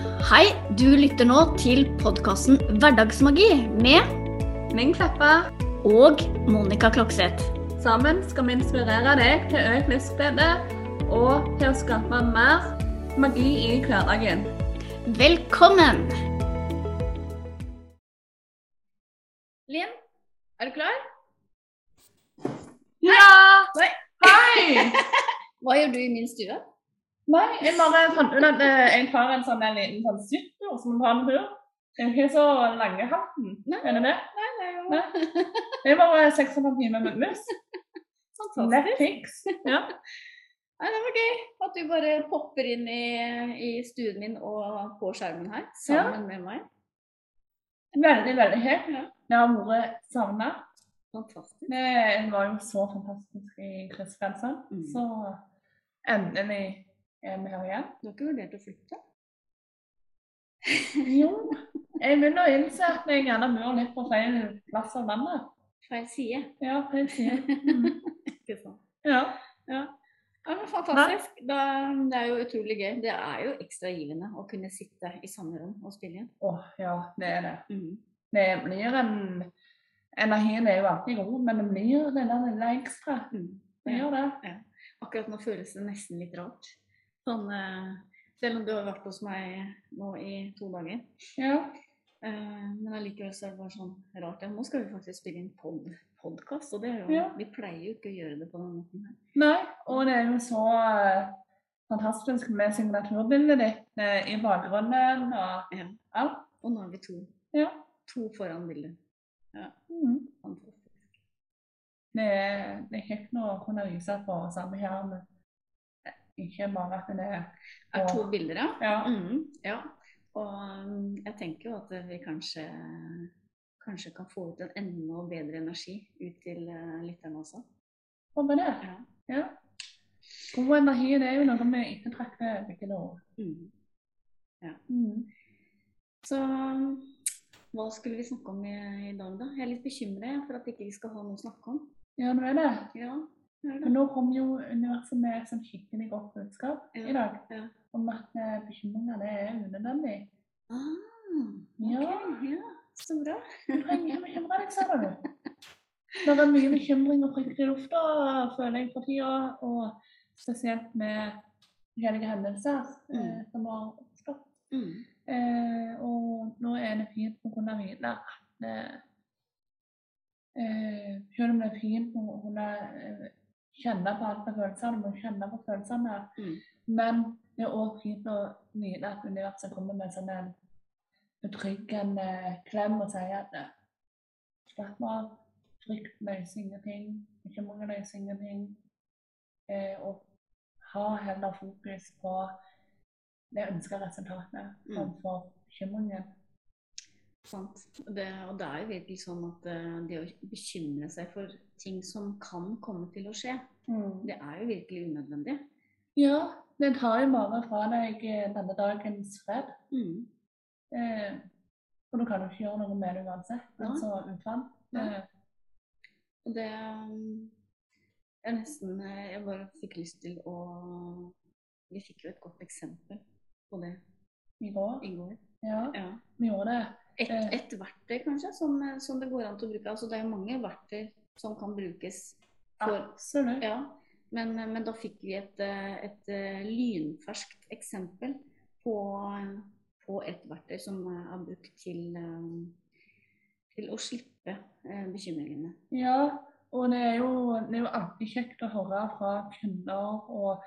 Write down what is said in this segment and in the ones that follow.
Hei, du lytter nå til podkasten Hverdagsmagi med Ming Kleppa. og Monica Klokseth. Sammen skal vi inspirere deg til økt livsglede og til å skape mer magi i hverdagen. Velkommen! Linn, er du klar? Ja! Nei. Hei! Hva gjør du i min stue? Nei, jeg bare fant ut at eh, jeg en sånn en liten sånn sykkel som har en tur. Den er ikke så lange hatten. Er det det? Nei, nei, Nei. Det er bare seks og en halv time med mus. Fantastisk. Netflix. Ja. Nei, det var gøy at du bare popper inn i, i stuen min og på skjermen her sammen med meg. Veldig, veldig kjekt. Ja. Jeg har vært savna. Fantastisk. Det var jo så fantastisk i Kristiansand. Mm. Så endelig igjen. Du har ikke vurdert å flytte? Jo, jeg begynner å innse at jeg gjerne bor litt på feil plass av landet. Feil side. Ja, feil side. Mm. Ikke sant. Ja. Ja. ja, men fantastisk. Da, det er jo utrolig gøy. Det er jo ekstra givende å kunne sitte i samme rom og spille igjen. Åh, oh, ja, det er det. Mm. Det blir en Energien er jo alltid god, men det blir den lille ekstra. Mm. Det Ja. gjør det. Akkurat nå føles det nesten litt rart. Sånn, eh, selv om du har vært hos meg nå i to dager. Ja. Eh, men allikevel så er det bare sånn rart. Ja, nå skal vi faktisk spille inn pod podkast, og det er jo, Ja. vi pleier jo ikke å gjøre det på den måten her. Nei, og det er jo så eh, fantastisk med signaturbildet ditt i bakgrunnen og Ja. alt. Og nå er vi to. Ja. To foran bildet. Mm. Fantastisk. Det det er kjekt å kunne vise på samme skjerm. Ikke bare at det er Er to bilder, ja? Ja. Mhm, ja. Og um, jeg tenker jo at vi kanskje, kanskje kan få ut en enda bedre energi ut til uh, lytterne også. Håper det. Ja. Ja. God energi det er jo noe vi ettertrakter begge nå. Mhm. Mm. Så hva skulle vi snakke om i, i dag, da? Jeg er litt bekymret for at ikke vi skal ha noe å snakke om. Ja, nå er det. Ja, Men nå kommer jo universet med sånn skikkelig godt budskap Ja. i dag. Ja. Om at eh, bekymringer det er unødvendig. Ah, Ja. ok, ja. Så bra. Du trenger ikke bekymre deg, sa du. Det er mye bekymring og frykt i lufta, føler jeg for tida. Og spesielt med forskjellige hendelser eh, Mm. som har oppstått. Mm. Eh, og nå er det fint å kunne hvile at eh, eh, Selv om det er fint å kunne kjenne på alt med følelsene, du må kjenne på følelsene, Mm. men det er òg fint å nyte at universet kommer med sånn en betryggende klem og sier at eh, slapp av, frykt løser ingenting, bekymring løser ingenting. Eh, og ha heller fokus på det ønska resultatet Mm. framfor bekymringen. Sant. Det, og det er jo virkelig sånn at eh, det å bekymre seg for ting som kan komme til å skje, det er jo virkelig unødvendig. Ja, det tar jo bare fra deg eh, denne dagens fred. Mm. Eh, og du kan jo ikke gjøre noe med det uansett. Altså Altså utfall. Eh, Og det er Jeg nesten eh, Jeg bare fikk lyst til å Vi fikk jo et godt eksempel på det I går. i går. Ja, Ja. vi gjorde det. Et, Eh. et verktøy kanskje som, eh, som det går an til å bruke. Altså Det er mange verktøy som kan brukes for Absolutt. Ja, men, men da fikk vi et, eh, et eh, lynferskt eksempel på, på et verktøy som er brukt til, eh, til å slippe eh, bekymringene. Ja, og det er, jo, det er jo alltid kjekt å høre fra kunder og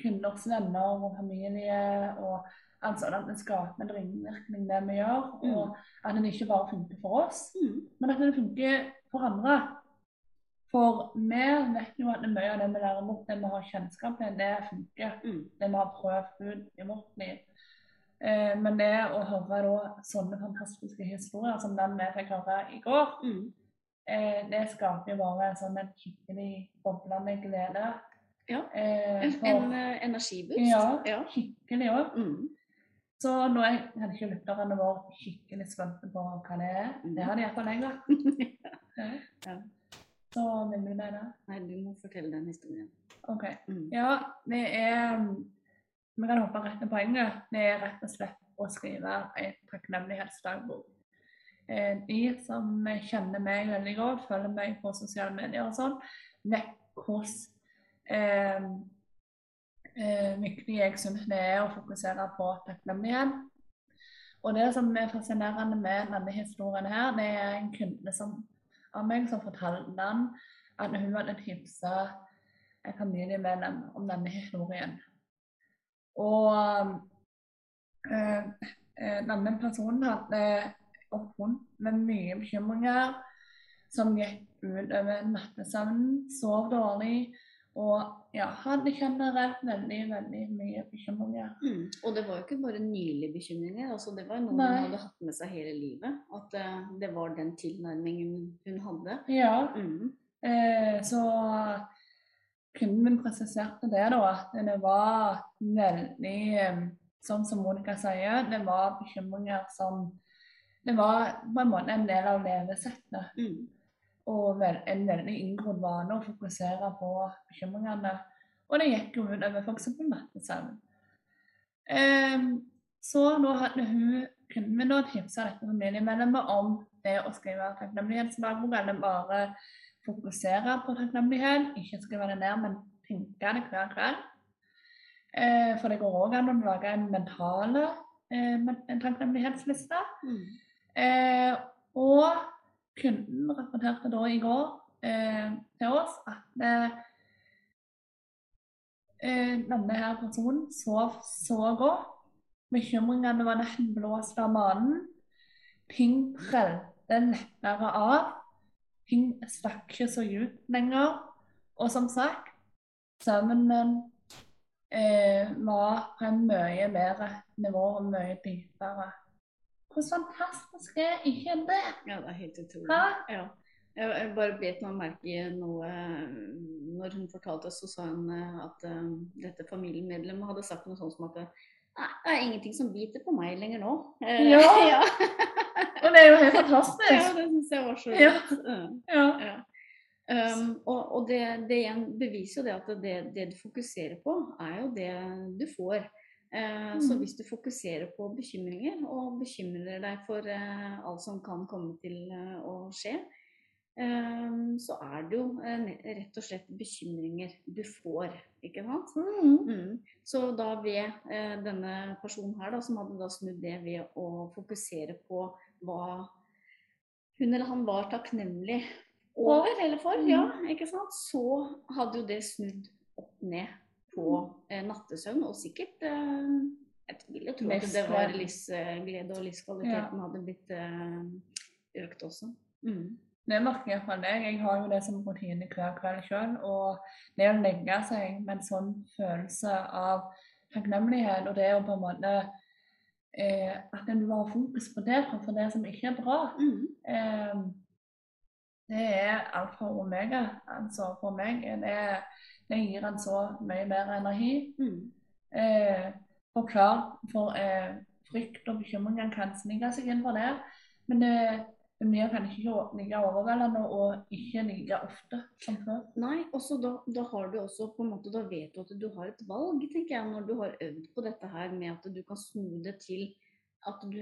kunders venner og familie og alt sånt at det skaper en ringvirkning det vi gjør. Mm. Og at den ikke bare funker for oss, Mm. men at den funker for andre. For vi vet jo at mye av det vi lærer bort, det vi har kjennskap til, det funker. Mm. Det vi har prøvd ut i vårt liv. Eh, men det å høre da sånne fantastiske historier som den vi fikk høre i går, Mm. eh, det skaper jo bare sånn en skikkelig boblende glede. Ja. Eh, En, for, en en energiboost. Ja. ja. skikkelig òg. Mm. Så nå er kanskje lytterne våre skikkelig spente på hva det er. Mm. Det har de iallfall jeg vært. Ja. Ja. Så vil du med det? Nei, du må fortelle den historien. OK. Mm. Ja, det er vi kan hoppe rett til poenget. Det er rett og slett å skrive en takknemlighetsdagbok. Eh, de som kjenner meg veldig godt, følger meg på sosiale medier og sånn, vet hvordan eh, viktig jeg syns det er å fokusere på takknemlighet. Og det som er fascinerende med denne historien her, det er en kunde som, av meg som fortalte den at hun hadde tipsa et familiemedlem om denne historien. Og øh, denne personen hadde gått rundt med mye bekymringer som gikk utover nattesøvnen, sov dårlig og ja, hadde generelt veldig, veldig mye bekymringer. Mm. Og det var jo ikke bare nylige bekymringer, altså det var noe Nei. hun hadde hatt med seg hele livet. At uh, det var den tilnærmingen hun hadde. Ja, Mm. eh, så kunden min presiserte det da, at det var veldig eh, Sånn som Monica sier, det var bekymringer som Det var på en måte en del av levesettet. Mm. Og en veldig inngrodd vane å fokusere på bekymringene. Og det gikk jo ut over f.eks. nattesøvn. Eh, så nå hadde hun kunden min tipsa dette familiemedlemmet om det å skrive takknemlighetsdagbok, eller bare fokusere på takknemlighet. Ikke skrive det ned, men tenke det hver kveld. Eh, for det går òg an å lage en mental eh, takknemlighetsliste. Mm. Eh, og kunden rapporterte da i går eh, til oss at eh, eh, denne her personen sov så godt. Bekymringene var nesten blåst av mannen. Ting prelte lettere av. Ting stakk ikke så ut lenger. Og som sagt, søvnen eh, var på en mye bedre nivå og mye dypere. Hvor fantastisk er ikke det? Ja, det er helt utrolig. Ja. Jeg, jeg bare bet meg merke i noe Når hun fortalte oss, så sa hun eh, at eh, dette familiemedlemmet hadde sagt noe sånt som at eh, Nei, det er ingenting som biter på meg lenger nå. Eh, Ja. ja. Og det er jo helt fantastisk. ja, det syns jeg var så godt. Ja. Ja. Ja. Um, og og det, det igjen beviser jo det at det, det du fokuserer på, er jo det du får. Eh, Så Mm. hvis du fokuserer på bekymringer, og bekymrer deg for eh, alt som kan komme til eh, å skje, så er det jo rett og slett bekymringer du får, ikke sant? Mm. Mm. Så da ved denne personen her, da, som hadde da snudd det ved å fokusere på hva hun eller han var takknemlig over eller for, Mm. ja, ikke sant? så hadde jo det snudd opp ned på eh, nattesøvn, og sikkert eh, Jeg vil jo tro at det var Livsglede. og livskvaliteten hadde blitt eh, økt også. Mm. Det merker jeg fra deg. Jeg har jo det som rutine hver kveld sjøl. Og det å legge seg med en sånn følelse av takknemlighet, og det å på en måte eh, At en har fokus på det framfor det som ikke er bra, Mm. eh, det er alfa og omega. Altså for meg det, det gir en så mye mer energi. Mm. Eh, for klart, for eh, frykt og bekymringer kan snike seg inn for det. Men vi det kan ikke like overveldende og ikke like ofte som før. Nei, også da, da har du også på en måte, da vet du at du har et valg, tenker jeg, når du har øvd på dette her med at du kan snu det til at du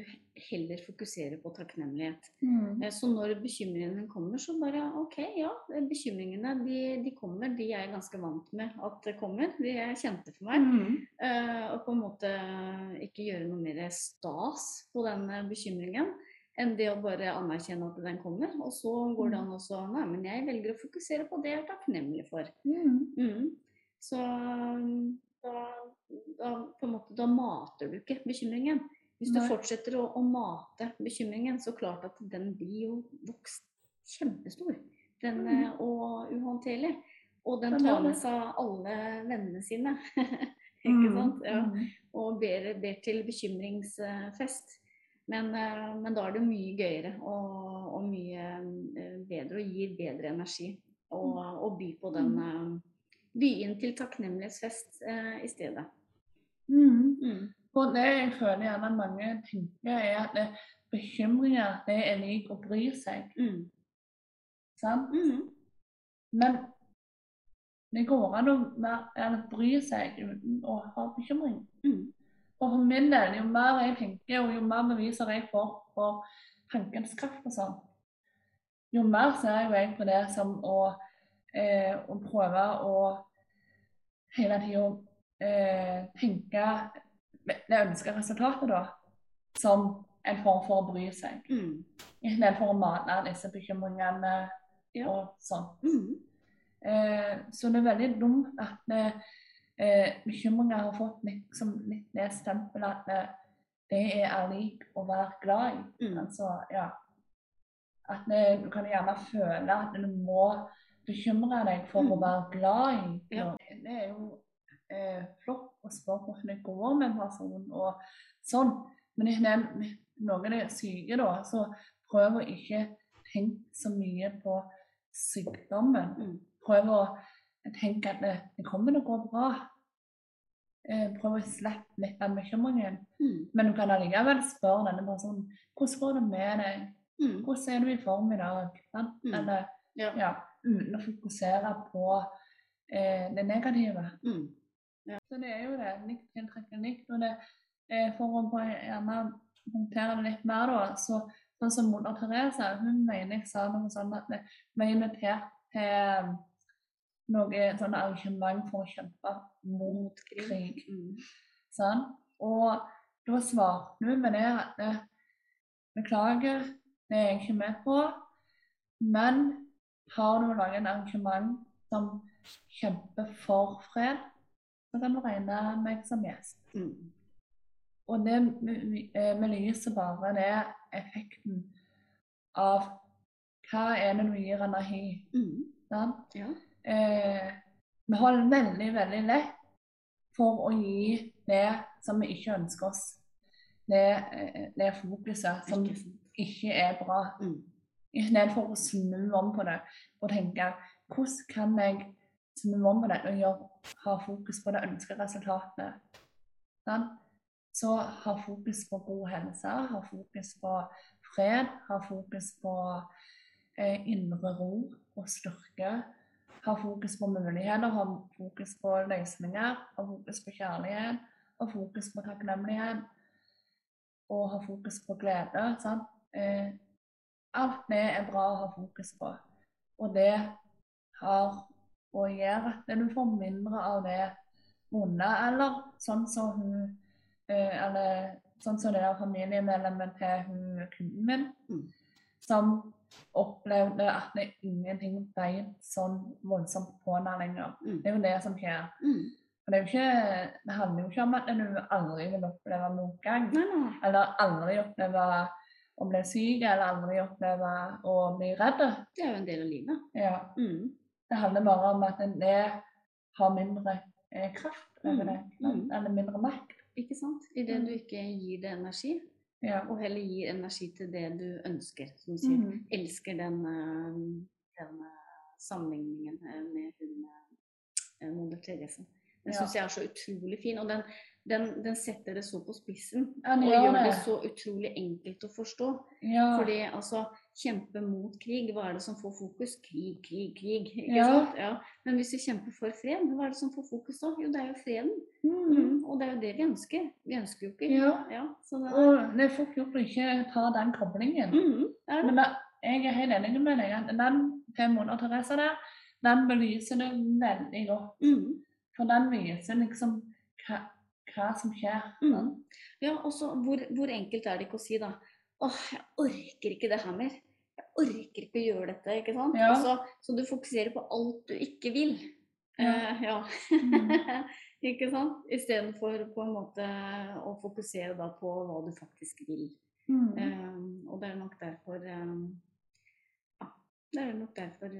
heller fokuserer på takknemlighet. Mm. Så når bekymringene kommer, så bare OK, ja. eh, Bekymringene de, de kommer, de er jeg ganske vant med at det kommer. De er kjente for meg. Mm. Uh, og på en måte ikke gjøre noe mer stas på den eh, bekymringen enn det å bare anerkjenne at den kommer. Og så går det an også Nei, men jeg velger å fokusere på det jeg er takknemlig for. Mm. Mm. Så da, da, måte, da mater du ikke bekymringen. Hvis du fortsetter å, å mate bekymringen, så klart at den blir jo vokst kjempestor. Den, Mm. eh, og uhåndterlig. Og den tar med seg alle vennene sine. ikke sant? Ja. Mm. Og ber, ber til bekymringsfest. Men, eh, men da er det mye gøyere og, og mye eh, bedre og gir bedre energi å å by på den By inn til takknemlighetsfest eh, i stedet. Mm. Mm. Og det jeg føler gjerne mange tenker, er at det, bekymringer det er lik å bry seg. Mm. Sant? Mm. Men det går an å bry seg uten å ha bekymring. Mm. Og for min del, jo mer jeg tenker, og jo mer beviser jeg får for tankens kraft og sånn, jo mer ser jo jeg på det som å, eh, å prøve å hele tida eh, tenke det ønska resultatet, da, som en form for å bry seg. Mm. Istedenfor å mane disse bekymringene Ja. og sånn. Mm. Eh, så det er veldig dumt at eh, bekymringer har fått litt, litt det stempelet at eh, det er lik å være glad i. Mm. Altså, ja. At det, du kan gjerne føle at du må bekymre deg for å Mm. være glad i. Ja. noe. Det er jo eh, flott og spør hvordan det går med en person og sånn. Men når noen er syke, da, så prøv å ikke tenke så mye på sykdommen. Mm. Prøv å tenke at det, det kommer til å gå bra. Eh, prøv å slippe litt av bekymringen. Mm. Men du kan allikevel spørre denne personen hvordan går det med deg? Mm. Hvordan er du i form i dag? Mm. Eller, Ja. ja, uten å fokusere på eh, det negative. Mm. Så det er jo det. Likt tiltrekker nytt. Og det, eh, for å gjerne punktere det litt mer, da, så sånn som moder Teresa, hun mener jeg sa noe sånn at vi vi er invitert til noe sånn arrangement for å kjempe mot krig. Mm. Sånn. Og da svarte hun med det at det beklager, det er jeg ikke med på, men har du laget et arrangement som kjemper for fred, så kan du regne meg som gjest. Mm. Og det vi- lyset bare det effekten av hva er det du gir energi. Mm. Ja. eh, vi har det veldig, veldig lett for å gi det som vi ikke ønsker oss. Det, eh, det fokuset som Ikke ikke er bra. Mm. Istedenfor å snu om på det og tenke hvordan kan jeg snu vi må det og ha fokus på det ønskede resultatene. Sånn? Så ha fokus på god helse, ha fokus på fred, ha fokus på eh, indre ro og styrke. Ha fokus på muligheter, ha fokus på løsninger, ha fokus på kjærlighet, ha fokus på takknemlighet. Og ha fokus på glede. Sånn? Eh, alt det er bra å ha fokus på. Og det har å gjør at du får mindre av det vonde, eller sånn som hun eh, Eller sånn som det der familiemedlemmet til hun kunden min, Mm. som opplevde at det ingenting ble sånn voldsomt på henne lenger. Mm. Det er jo det som skjer. Mm. For det, er jo ikke, det handler jo ikke om at du aldri vil oppleve motgang. Nei, nei. Eller aldri oppleve å bli syk, eller aldri oppleve å bli redd. Det er jo en del av livet. Ja. Mm. Det handler bare om at det har mindre eh, kraft over Mm, mm. Eller mindre makt. Ikke sant? Idet Mm. du ikke gir det energi, Ja. og heller gir energi til det du ønsker. Som du sier. Mm. Elsker den, eh, den eh, sammenligningen eh, med hun moder Therese. Den Ja. syns jeg er så utrolig fin. Og den, den, den setter det så på spissen. Ja, Og gjør det det. så utrolig enkelt å forstå. Ja. Fordi altså, kjempe mot krig, hva er det som får fokus? Krig, krig, krig. Ikke Ja. Men hvis vi kjemper for fred, hva er det som får fokus da? Jo, det er jo freden. Mm. Mm. Og det er jo det vi ønsker. Vi ønsker jo ikke Ja. det, Og det er fort gjort å ikke ta den koblingen. mm, det er det. Men da, jeg er helt enig med deg. Den fem måneder Therese der, den belyser det veldig godt. Mm. For den viser liksom hva, hva som skjer. Mm. Ja, og så hvor, hvor enkelt er det ikke å si da Åh, jeg orker ikke det her mer. Jeg orker ikke å gjøre dette. ikke sant? Ja. Så, så du fokuserer på alt du ikke vil. Ja. Eh, ja. Mm. ikke sant? Istedenfor på en måte å fokusere da på hva du faktisk vil. Mm. Eh, og det er nok derfor eh, Ja, det er nok derfor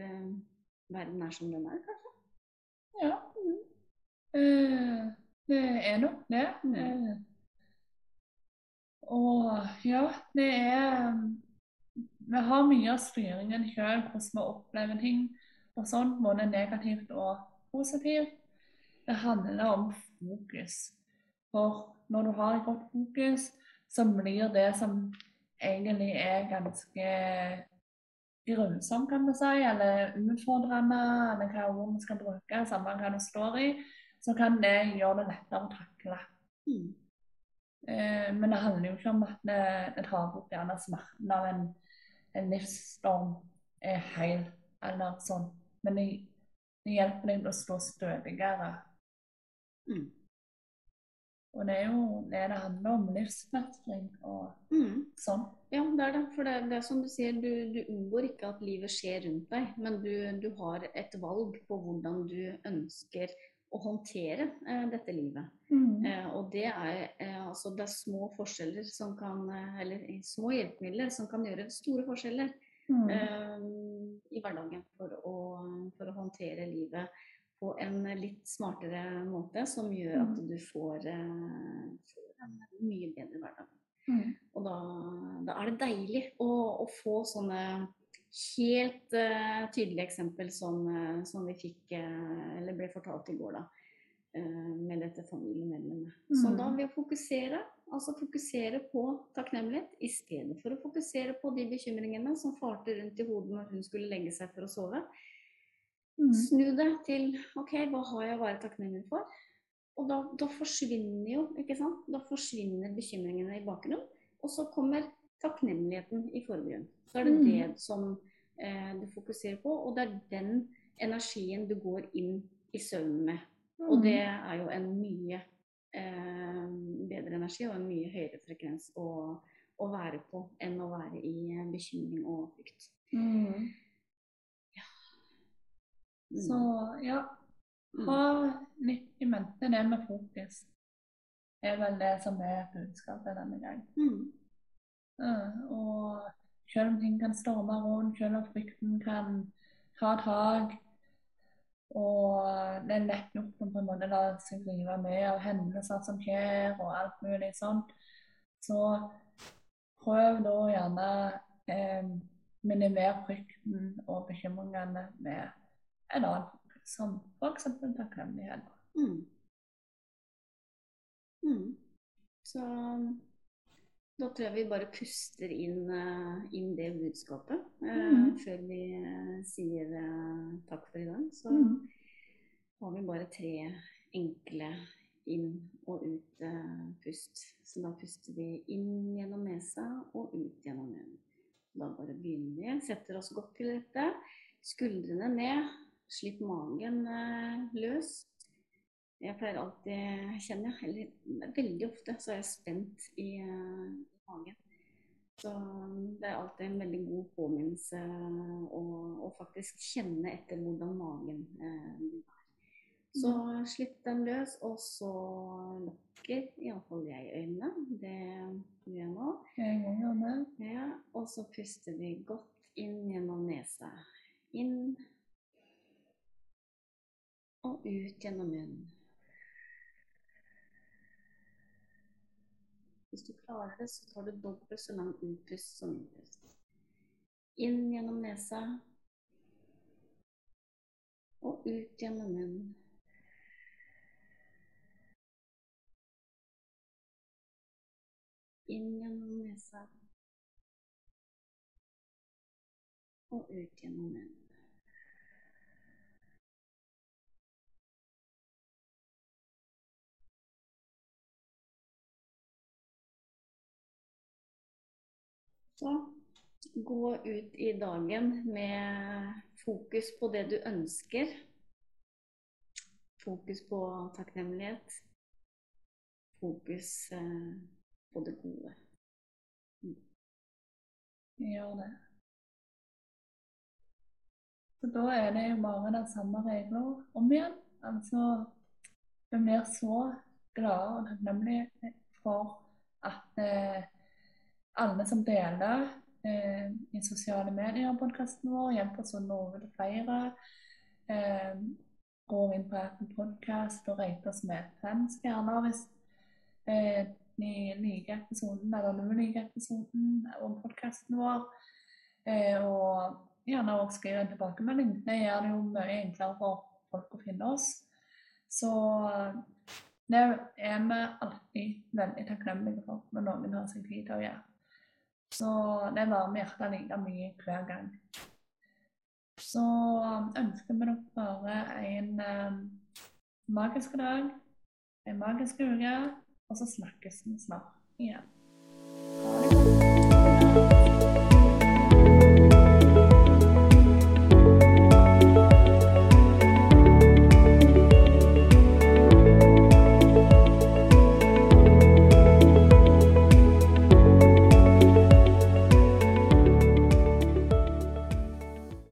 verden er som den er, kanskje. Ja. Eh, det er nok det. Mm. Og ja, det er Vi har mye av styringen sjøl, hvordan vi opplever ting og sånn, både negativt og positivt. Det handler om fokus. For når du har et godt fokus, så blir det som egentlig er ganske grusom, kan du si, eller utfordrende, eller hva ord vi skal bruke, samme hva det står i, så kan det gjøre det lettere å takle. Mm. Eh, men det handler jo ikke om at det, tar bort gjerne smerten av en, en livsstorm er heil, eller sånn. Men det, det hjelper deg å stå stødigere. Mm. Og det er jo det det handler om, livsmestring og Mm. sånn. Ja, det er det. For det, det er som du sier, du, du unngår ikke at livet skjer rundt deg, men du, du har et valg på hvordan du ønsker å håndtere eh, dette livet. Mm. Eh, og det er, eh, altså, det er små forskjeller som kan eh, Eller eh, små hjelpemidler som kan gjøre store forskjeller Mm. eh, i hverdagen for å, for å håndtere livet på en litt smartere måte, som gjør at du får, får en mye bedre hverdag. Mm. Og da, da er det deilig å, å få sånne helt uh, tydelig eksempel som, uh, som vi fikk, uh, eller ble fortalt i går, da. med dette familiemedlemmet. Så Mm. da ved å fokusere, altså fokusere på takknemlighet i stedet for å fokusere på de bekymringene som farte rundt i hodet når hun skulle legge seg for å sove. Mm. Snu det til OK, hva har jeg å være takknemlig for? Og da, da forsvinner jo, ikke sant? Da forsvinner bekymringene i bakgrunnen. Og så kommer takknemligheten i forgrunnen. Så er det Mm. det som eh, du fokuserer på, og det er den energien du går inn i søvnen med. Og det er jo en mye eh, bedre energi og en mye høyere frekvens å, å være på enn å være i bekymring og frykt. Mm. Mm. Så ja, Mm. ha litt i mente det med fokus. Det er vel det som er budskapet denne gang. Og selv om ting kan storme rundt, selv om frykten kan ta tak, og det lett nok å på en måte la seg rive med av hendelser som skjer, og alt mulig sånt, så prøv da gjerne eh, minimere frykten og bekymringene med en annen som f.eks. takknemlighet. Mm. Mm. Så da tror jeg vi bare puster inn, eh, inn det budskapet Mm. før vi eh, sier takk for i dag. Så Mm. har vi bare tre enkle inn og ut pust. Så da puster vi inn gjennom nesa og ut gjennom munnen. Da bare begynner vi. Setter oss godt til rette. Skuldrene ned. Slipp magen løs. Jeg pleier alltid, kjenner jeg, eller veldig ofte, så er jeg spent i eh, magen. Så det er alltid en veldig god påminnelse å, faktisk kjenne etter hvordan magen eh, er. Så slipp den løs, og så lukker iallfall jeg øynene. Det gjør jeg nå. Jeg. Ja, og så puster vi godt inn gjennom nesa. Inn og ut gjennom munnen. Hvis du klarer det, så tar du dobbelt så lang utpust som innpust. Inn gjennom nesa og ut gjennom munnen. Inn gjennom nesa og ut gjennom munnen. Så gå ut i dagen med fokus på det du ønsker. Fokus på takknemlighet. Fokus eh, på det gode. Gjør det. Så da er det jo bare den samme regler om igjen. Altså, vi blir så glade og takknemlige for at eh, alle som deler eh, i sosiale medier podkasten vår, hjelper oss å nå over flere. Eh, går inn på Apple Podcast og rater oss med fem stjerner hvis eh, ni liker episoden eller du liker episoden om podkasten vår. Eh, og gjerne også skrive en tilbakemelding. Det gjør det jo mye enklere for folk å finne oss. Så det er vi alltid veldig takknemlige for når noen har seg tid til å gjøre. Så det varmer hjertet like mye hver gang. så ønsker vi dere bare en um, magisk dag, en magisk uke, og så snakkes vi snart igjen.